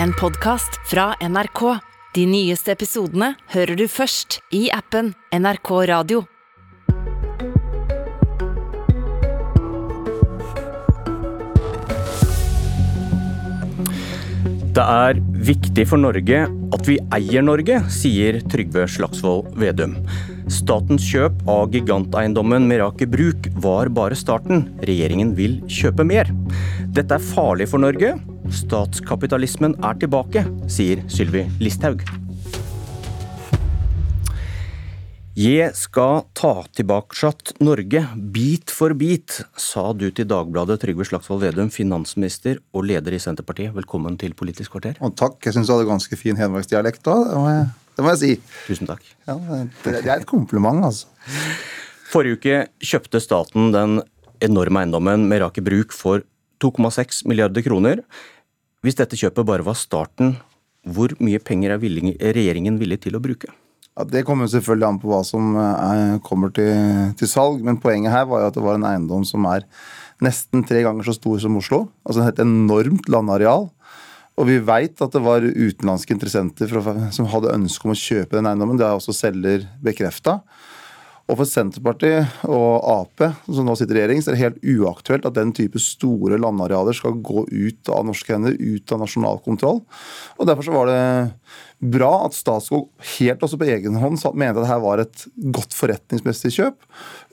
en podkast fra NRK. De nyeste episodene hører du først i appen NRK Radio. Det er viktig for Norge at vi eier Norge, sier Trygve Slagsvold Vedum. Statens kjøp av giganteiendommen Meraker Bruk var bare starten. Regjeringen vil kjøpe mer. Dette er farlig for Norge. Statskapitalismen er tilbake, sier Sylvi Listhaug. Jeg skal ta tilbake Norge bit for bit, sa du til Dagbladet, Trygve Slagsvold Vedum, finansminister og leder i Senterpartiet. Velkommen til Politisk kvarter. Og takk. Jeg syns du hadde ganske fin hedmarksdialekt òg. Det, det må jeg si. Tusen takk. Ja, det, det er et kompliment, altså. Forrige uke kjøpte staten den enorme eiendommen Meraker Bruk for 2,6 milliarder kroner. Hvis dette kjøpet bare var starten, hvor mye penger er er regjeringen villig til å bruke? Ja, det kommer selvfølgelig an på hva som eh, kommer til, til salg, men poenget her var jo at det var en eiendom som er nesten tre ganger så stor som Oslo. Altså et enormt landareal. Og vi veit at det var utenlandske interessenter fra, som hadde ønske om å kjøpe den eiendommen. Det har også selger bekrefta. Og for Senterpartiet og Ap, som nå sitter i regjering, så er det helt uaktuelt at den type store landarealer skal gå ut av norske hender, ut av nasjonal kontroll. Og Derfor så var det bra at Statskog helt også på egen hånd mente at dette var et godt forretningsmessig kjøp.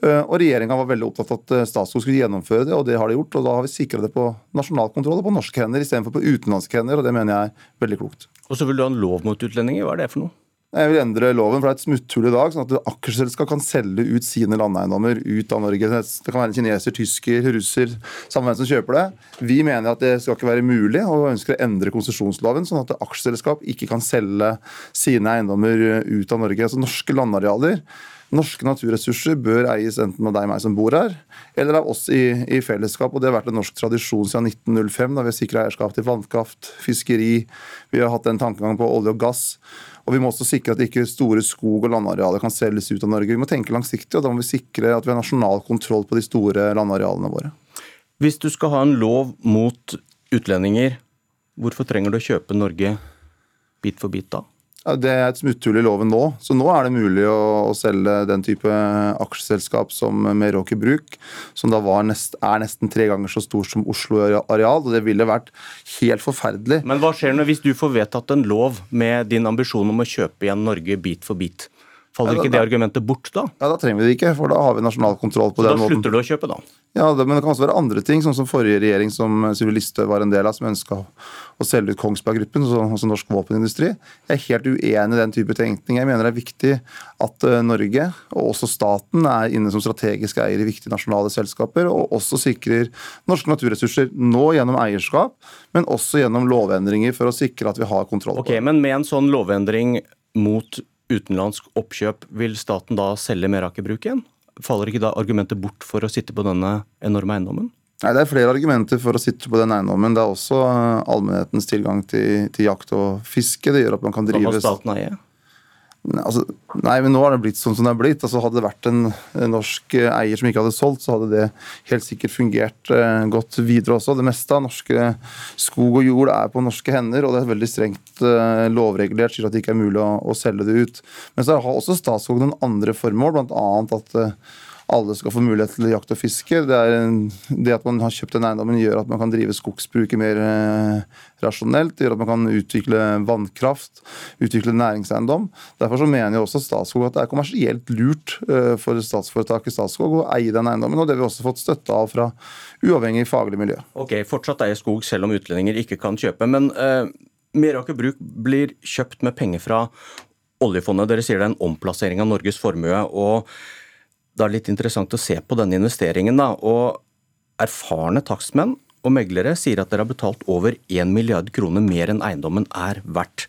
Eh, Og regjeringa var veldig opptatt av at eh, Statskog skulle gjennomføre det, og det har de gjort. Og da har vi sikra det på nasjonal kontroll og på norske hender istedenfor på utenlandske hender, og det mener jeg er veldig klokt. Og så vil du ha en lov mot utlendinger. Hva er det for noe? Jeg vil endre loven, for det er et smutthull i dag, sånn at aksjeselskap kan selge ut sine landeiendommer ut av Norge. Det kan være en kineser, tysker, russer, samme hvem som kjøper det. Vi mener at det skal ikke være mulig, og ønsker å endre konsesjonsloven, sånn at aksjeselskap ikke kan selge sine eiendommer ut av Norge. Altså norske landarealer. Norske naturressurser bør eies enten av deg og meg som bor her, eller av oss i, i fellesskap. og Det har vært en norsk tradisjon siden 1905, da vi har sikra eierskap til vannkraft, fiskeri. Vi har hatt en tankegang på olje og gass. Og Vi må også sikre at ikke store skog- og landarealer kan selges ut av Norge. Vi må tenke langsiktig, og da må vi sikre at vi har nasjonal kontroll på de store landarealene våre. Hvis du skal ha en lov mot utlendinger, hvorfor trenger du å kjøpe Norge bit for bit da? Det er et smutthull i loven nå. Så nå er det mulig å, å selge den type aksjeselskap som Meraker Bruk, som da nest, er nesten tre ganger så stor som Oslo areal. og Det ville vært helt forferdelig. Men hva skjer nå hvis du får vedtatt en lov med din ambisjon om å kjøpe igjen Norge bit for bit? Faller da- ikke det argumentet bort da? Ja, Da trenger vi det ikke, for da har vi nasjonal kontroll på Så da den måten. slutter du å kjøpe, da? Ja, det, Men det kan også være andre ting, sånn som forrige regjering som Sylvi Listhaug var en del av, som ønska å selge ut Kongsberg Gruppen, så- altså norsk våpenindustri. Jeg er helt uenig i den type tenkning. Jeg mener det er viktig at eh, Norge, og også staten, er inne som strategisk eier i viktige nasjonale selskaper, og også sikrer norske naturressurser nå gjennom eierskap, men også gjennom lovendringer for å sikre at vi har kontroll på Ok, det. Men med en sånn lovendring mot utenlandsk oppkjøp, vil staten da selge Meraker Bruk igjen? Faller ikke da argumentet bort for å sitte på denne enorme eiendommen? Nei, Det er flere argumenter for å sitte på den eiendommen. Det er også eh, allmennhetens tilgang til, til jakt og fiske. Det gjør at man kan drive må staten eie? Altså, nei, men nå har det blitt sånn som det har blitt. Altså, hadde det vært en, en norsk eh, eier som ikke hadde solgt, så hadde det helt sikkert fungert eh, godt videre også. Det meste av norske skog og jord er på norske hender, og det er veldig strengt eh, lovregulert, slik at det ikke er mulig å, å selge det ut. Men så har også Statskog noen andre formål, bl.a. at eh, alle skal få mulighet til jakt og fiske. Det, en, det at man har kjøpt den eiendommen gjør at man kan drive skogsbruket mer eh, rasjonelt. Det gjør at man kan utvikle vannkraft, utvikle næringseiendom. Derfor så mener jo også Statskog at det er kommersielt lurt eh, for statsforetaket Statskog å eie den eiendommen, og det har vi også fått støtte av fra uavhengig faglig miljø. Ok, fortsatt eier skog selv om utlendinger ikke kan kjøpe. Men eh, Meraker Bruk blir kjøpt med penger fra oljefondet. Dere sier det er en omplassering av Norges formue. og Da er litt interessant å se på denne investeringen. da, og Erfarne takstmenn og meglere sier at dere har betalt over 1 milliard kroner mer enn eiendommen er verdt.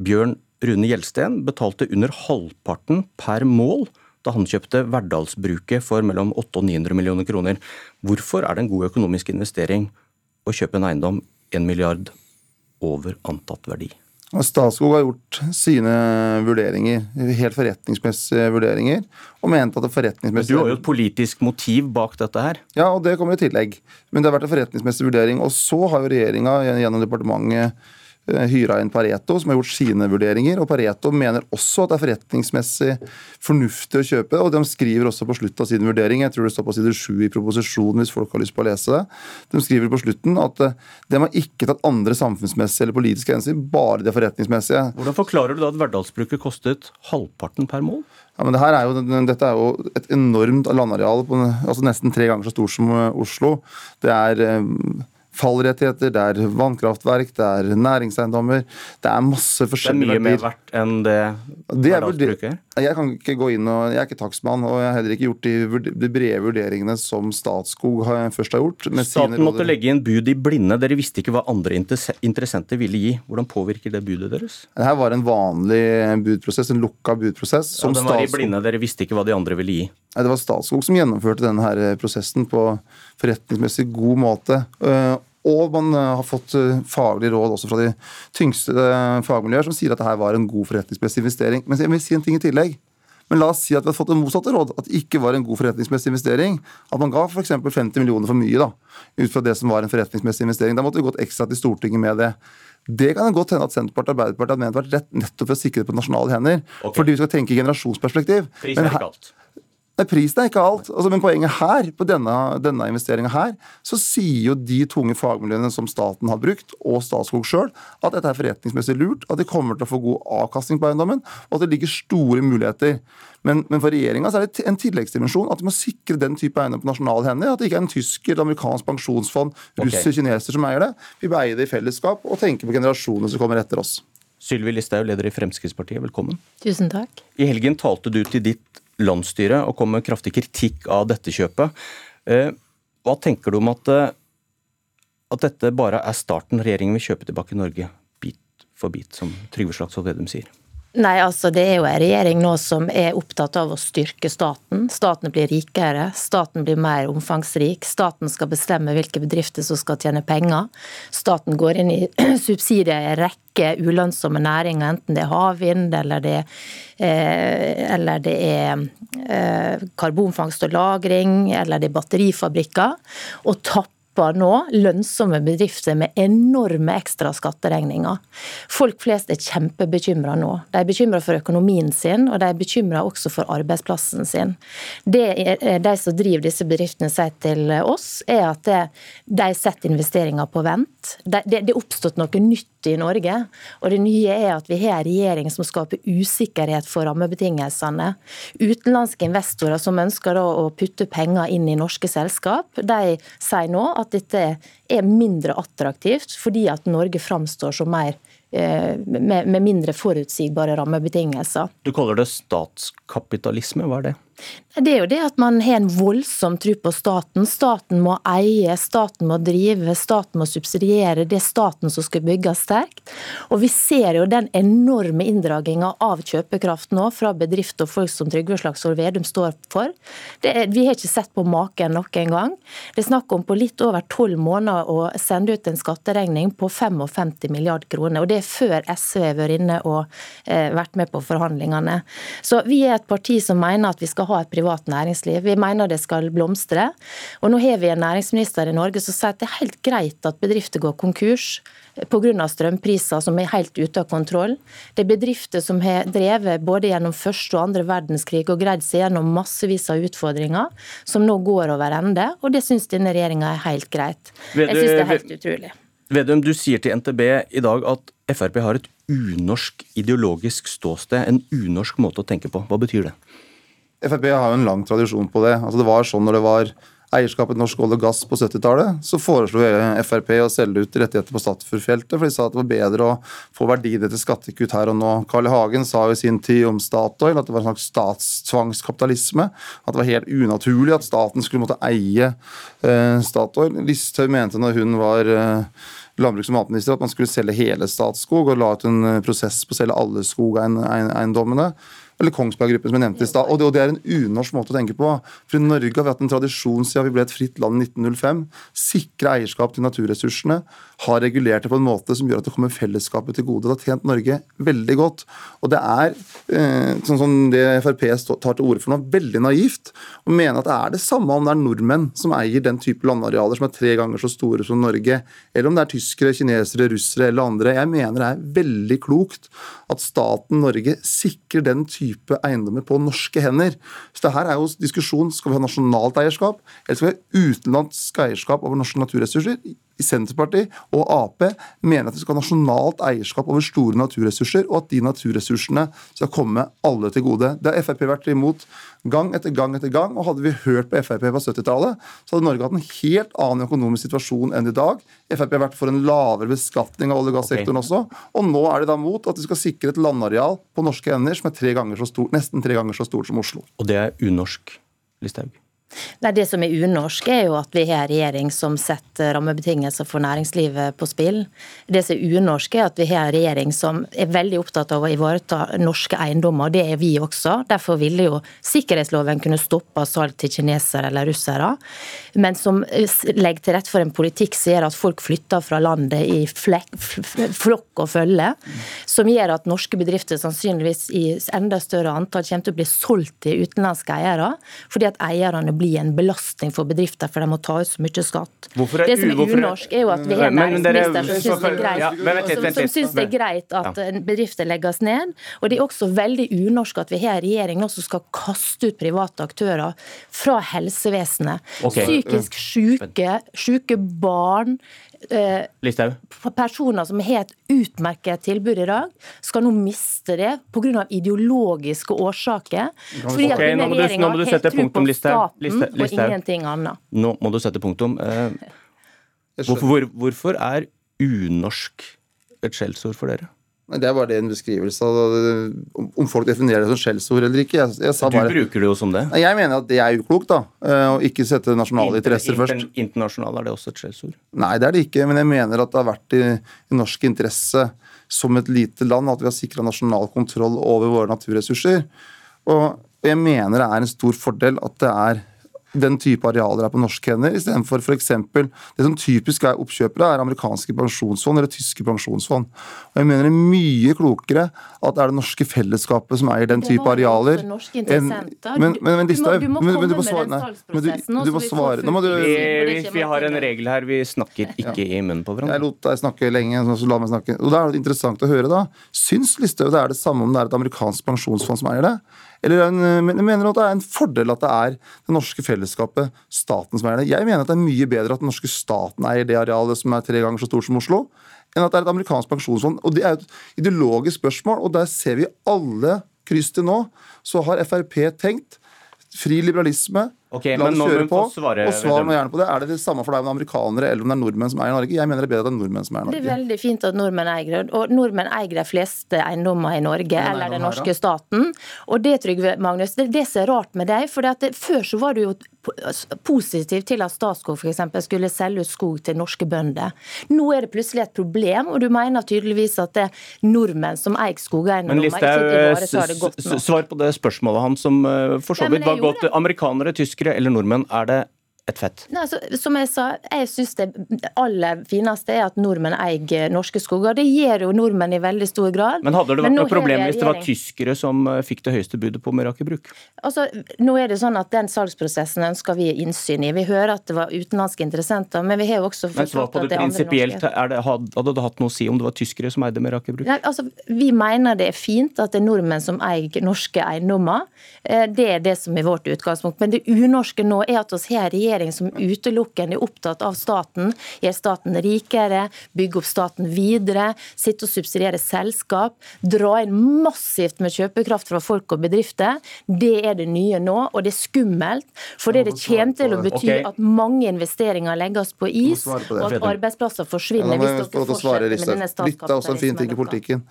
Bjørn Rune Gjelsten betalte under halvparten per mål da han kjøpte Verdalsbruket for mellom 800 og 900 millioner kroner. Hvorfor er det en god økonomisk investering å kjøpe en eiendom 1 milliard over antatt verdi? Og Statskog har gjort sine vurderinger, helt forretningsmessige vurderinger, og ment at det Men forretningsmessige du har jo et politisk motiv bak dette her. Ja, og det kommer i tillegg. Men det har vært en forretningsmessig vurdering. Og så har jo regjeringa gjennom departementet hyra inn Pareto, som har gjort sine vurderinger. og Pareto mener også at det er forretningsmessig fornuftig å kjøpe. og De skriver også på slutten av sin vurdering, jeg tror det står på side 7 i proposisjonen hvis folk har lyst på å lese det, de skriver på slutten at eh, de har ikke tatt andre samfunnsmessige eller politiske hensyn, bare det forretningsmessige. Hvordan forklarer du da at Verdalsbruket kostet halvparten per mål? Ja, men det er jo, dette er jo et enormt landareal, altså nesten tre ganger så stort som Oslo. Det er fallrettigheter, det er vannkraftverk, det er næringseiendommer. Det er masse forskjellige verdier. Det er mye mer verdt enn det, hverdagsbruket? Jeg kan ikke gå inn og, jeg er ikke takstmann, og jeg har heller ikke gjort de, de brede vurderingene som Statskog har, først har gjort. Staten måtte legge inn bud i blinde. Dere visste ikke hva andre interessenter ville gi. Hvordan påvirker det budet deres? Dette var en vanlig budprosess, en lukka budprosess. Som Ja, den var i blinde, Dere visste ikke hva de andre ville gi? Det var Statskog som gjennomførte denne her prosessen på forretningsmessig god måte. Og man øh, har fått faglige faglig råd også fra de tyngste fagmiljøer som sier at dette var en god forretningsmessig investering. Men jeg vil si en ting i tillegg. Men la oss si at vi har fått det motsatte råd, at det ikke var en god forretningsmessig investering. At man ga f.eks. 50 millioner for mye, da, ut fra det som var en forretningsmessig investering. Da måtte vi gått ekstra til Stortinget med det. Det kan godt hende at Senterpartiet og Arbeiderpartiet hadde ment vært rett nettopp for å sikre det på nasjonale hender. Okay. Fordi vi skal tenke i generasjonsperspektiv. Pris er ikke alt. Nei, Prisen er ikke alt. Altså, men poenget her, på denne, denne investeringa her, så sier jo de tunge fagmiljøene som staten har brukt, og Statskog sjøl, at dette er forretningsmessig lurt, at de kommer til å få god avkastning på eiendommen, og at det ligger store muligheter. Men, men for regjeringa er det en tilleggsdimensjon at de må sikre den type eiendom på nasjonale hender. At det ikke er en tysker, et amerikansk pensjonsfond, russer, okay. kineser som eier det. Vi bør eie det i fellesskap og tenke på generasjonene som kommer etter oss. Sylvi Listhaug, leder i Fremskrittspartiet, velkommen. Tusen takk. I helgen talte du til ditt landsstyret og kom med kraftig kritikk av dette kjøpet. Eh, hva tenker du om at, eh, at dette bare er starten? Regjeringen vil kjøpe tilbake Norge bit for bit, som Trygve Slagsvold Vedum sier? Nei, altså Det er jo en regjering nå som er opptatt av å styrke staten. Staten blir rikere, staten blir mer omfangsrik. Staten skal bestemme hvilke bedrifter som skal tjene penger. Staten går inn i subsidier i en rekke ulønnsomme næringer, enten det er havvind eller det, eh, eller det er eh, karbonfangst og -lagring, eller det er batterifabrikker. Og tapper nå lønnsomme bedrifter med enorme ekstra skatteregninger. Folk flest er kjempebekymra nå. De er bekymra for økonomien sin, og de er bekymra også for arbeidsplassen sin. Det de som driver disse bedriftene sier til oss, er at de setter investeringer på vent. Det er oppstått noe nytt i Norge. Og det nye er at vi har en regjering som skaper usikkerhet for rammebetingelsene. Utenlandske investorer som ønsker å putte penger inn i norske selskap, de sier nå at dette er mindre attraktivt fordi at Norge framstår som mer eh, med, mindre forutsigbare rammebetingelser. Du kaller det statskapitalisme, hva er det? Det er jo det at man har en voldsom tro på staten. Staten må eie, staten må drive, staten må subsidiere. Det er staten som skal bygges sterkt. Og vi ser jo den enorme inndraginga av kjøpekraft nå fra bedrifter og folk som Trygve Slagsvold Vedum står for. Er, vi har ikke sett på maken noen gang. Det er snakk om på litt over tolv måneder å sende ut en skatteregning på 55 milliard kroner. Og det er før SV har vært inne og eh, vært med på forhandlingene. Så vi er et parti som mener at vi skal ha et privat næringsliv. Vi mener det skal blomstre. Og nå har vi en næringsminister i Norge som sier at det er helt greit at bedrifter går konkurs pga. strømpriser som er helt ute av kontroll. Det er bedrifter som har drevet både gjennom første og andre verdenskrig og greid seg gjennom massevis av utfordringer, som nå går over ende. Og det syns denne regjeringa er helt greit. Jeg syns det er helt utrolig. Vedum, du sier til NTB i dag at Frp har et unorsk ideologisk ståsted, en unorsk måte å tenke på. Hva betyr det? Frp har jo en lang tradisjon på det. Altså det var sånn når det var eierskapet norsk olje og gass på 70-tallet, så foreslo Frp å selge ut rettigheter på Statfjord-feltet, for de sa at det var bedre å få verdiene til skattekutt her og nå. Carl I. Hagen sa jo i sin tid om Statoil at det var en slags statstvangskapitalisme, At det var helt unaturlig at staten skulle måtte eie eh, Statoil. Listhaug mente når hun var eh, landbruks- og matminister at man skulle selge hele Statskog, og la ut en prosess på å selge alle skogeiendommene. Eller Kongsberg Gruppen, som jeg nevnte i stad. Og, og det er en unorsk måte å tenke på. For i Norge har vi hatt en tradisjon siden vi ble et fritt land i 1905. Sikre eierskap til naturressursene. Har regulert det på en måte som gjør at det kommer fellesskapet til gode. Det har tjent Norge veldig godt. Og det er, eh, sånn som det Frp tar til orde for nå, veldig naivt å mene at det er det samme om det er nordmenn som eier den type landarealer som er tre ganger så store som Norge, eller om det er tyskere, kinesere, russere eller andre. Jeg mener det er veldig klokt at staten Norge sikrer den type eiendommer på norske hender. Så det her er jo diskusjon, Skal vi ha nasjonalt eierskap, eller skal vi ha utenlandsk eierskap over norske naturressurser? I Senterpartiet og Ap mener at vi skal ha nasjonalt eierskap over store naturressurser, og at de naturressursene skal komme alle til gode. Det har Frp vært imot gang etter gang etter gang. og Hadde vi hørt på Frp på 70-tallet, så hadde Norge hatt en helt annen økonomisk situasjon enn i dag. Frp har vært for en lavere beskatning av olje- og gassektoren også. Og nå er de da mot at vi skal sikre et landareal på norske hender som er tre ganger så stort, nesten tre ganger så stort som Oslo. Og det er unorsk, Listhaug. Nei, Det som er unorsk, er jo at vi har en regjering som setter rammebetingelser for næringslivet på spill. Det som er unorsk, er at vi har en regjering som er veldig opptatt av å ivareta norske eiendommer. Det er vi også. Derfor ville jo sikkerhetsloven kunne stoppe salg til kinesere eller russere. Men som legger til rette for en politikk som gjør at folk flytter fra landet i flokk og følge. Som gjør at norske bedrifter sannsynligvis i enda større antall kommer til å bli solgt til utenlandske eiere. fordi at eierne bli en belastning for bedrifter, for de må ta ut så mye skatt. Er det som er unorsk, er jo at vi har næringsminister som syns det er greit, Ja, vent som, som litt. det er greit at bedrifter legges ned. Og det er også veldig unorsk at vi har en regjering som skal kaste ut private aktører fra helsevesenet. Okay. Psykisk syke, syke barn. Eh, Personer som har et utmerket tilbud i dag, skal nå miste det pga. ideologiske årsaker. Fordi at denne nå må du- nå må du sette punktum, Listhaug. Nå må du sette punktum. Eh, Hvorfor, hvor, hvorfor er unorsk et skjellsord for dere? Det er bare det en beskrivelse av om- folk definerer det som skjellsord eller ikke. Jeg, jeg Du bare bruker det jo som det. Jeg mener at det er uklokt, da. eh, Å ikke sette nasjonale interesser først. Intern- Internasjonal er det også et skjellsord. Nei, det er det ikke. Men jeg mener at det har vært i, i norsk interesse som et lite land at vi har sikra nasjonal kontroll over våre naturressurser. Og, og jeg mener det er en stor fordel at det er den type arealer er på norske hender, istedenfor f.eks. det som typisk er oppkjøpere, er amerikanske pensjonsfond eller tyske pensjonsfond. Og jeg mener det er mye klokere at det er det norske fellesskapet som eier den type arealer. også men. Men, men, men du må- du må men komme du må med den du- salgsprosessen nå, du så må vi får svare. Nå må du Vi, vi, har en regel her. Vi snakker ikke i munnen på Jeg lot deg snakke lenge, så la meg snakke. Og Da er det interessant å høre, da. Syns Listhaug det er det samme om det er et amerikansk pensjonsfond som eier det? Eller er en, mener du at det er en fordel at det er det norske fellesskapet, staten, som eier det? Jeg mener at det er mye bedre at den norske staten eier det arealet som er tre ganger så stort som Oslo, enn at det er et amerikansk pensjonsfond. Og Det er et ideologisk spørsmål, og der ser vi alle kryss til nå. Så har Frp tenkt fri liberalisme. Ok, La men oss kjøre på. svare, og svar nå gjerne på det. Er det det samme for deg om det er amerikanere eller om det er nordmenn som eier Norge? Jeg mener det er bedre at det er nordmenn som eier Det er veldig fint at nordmenn eier det. Og nordmenn eier de fleste eiendommer i Norge, eller den norske her, staten. Og det, Trygve Magnus, det er det som er rart med deg. For før så var du jo positiv til at Statskog f.eks. skulle selge ut skog til norske bønder. Nå er det plutselig et problem, og du mener tydeligvis at det er nordmenn som eier skogeiendommer, Men Listhaug, svar på det spørsmålet hans, som eh, for så vidt var godt. Amerikanere, tyskere eller nordmenn, er det et fett? Nei, altså, som jeg sa, jeg syns det aller fineste er at nordmenn eier norske skoger. Det gjør jo nordmenn i veldig stor grad. Men hadde det vært noe problem hvis det var tyskere som eh, fikk det høyeste budet på Meraker Bruk? Altså, nå er det sånn at Den salgsprosessen ønsker vi innsyn i. Vi hører at det var utenlandske interessenter, men vi har jo også forstått at det det prinsipielt. er det- Hadde det hatt noe å si om det var tyskere som eide Meraker Bruk? Nei, altså, Vi mener det er fint at det er nordmenn som eier norske eiendommer. Eh, Det er det som er vårt utgangspunkt. Men det unorske nå er at vi har en regjering som utelukkende er opptatt av staten. Gjør staten rikere, bygge opp staten videre, sitte og subsidiere selskap. Dra inn massivt med kjøpekraft fra folk og bedrifter. Det er det nye nå, og det er skummelt. For det, det kommer til å bety okay. at mange investeringer legges på is, på og at arbeidsplasser forsvinner Ja, hvis dere fortsetter med denne Litt er også en fin ting i politikken.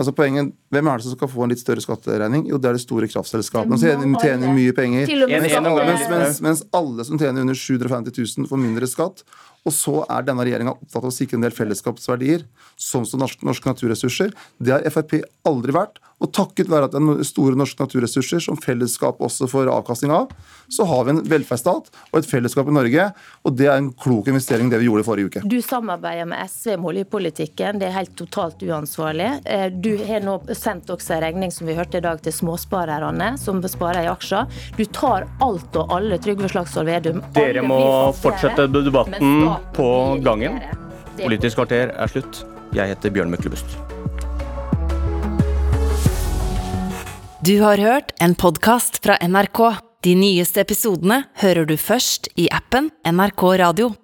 Altså poenget, Hvem er det som skal få en litt større skatteregning? Jo, det er de store kraftselskapene som tjener, tjener mye penger. Mens, mens, mens alle som tjener under 750 000 får mindre skatt. Og så er denne regjeringa opptatt av å sikre en del fellesskapsverdier, sånn som norske, norske naturressurser. Det har Frp aldri vært, Og takket være at det er store norske naturressurser som fellesskapet også får avkastning av, så har vi en velferdsstat og et fellesskap i Norge. Og det er en klok investering, det vi gjorde i forrige uke. Du samarbeider med SV om oljepolitikken. Det er helt totalt uansvarlig. Eh, du har nå sendt også en regning som vi hørte i dag til småsparerne, som sparer i aksjer. Du tar alt og alle, Trygve Slagsvold Vedum. Dere må fortsette debatten på gangen. Politisk kvarter er slutt. Jeg heter Bjørn Myklebust. Du har hørt en podkast fra NRK. De nyeste episodene hører du først i appen NRK Radio.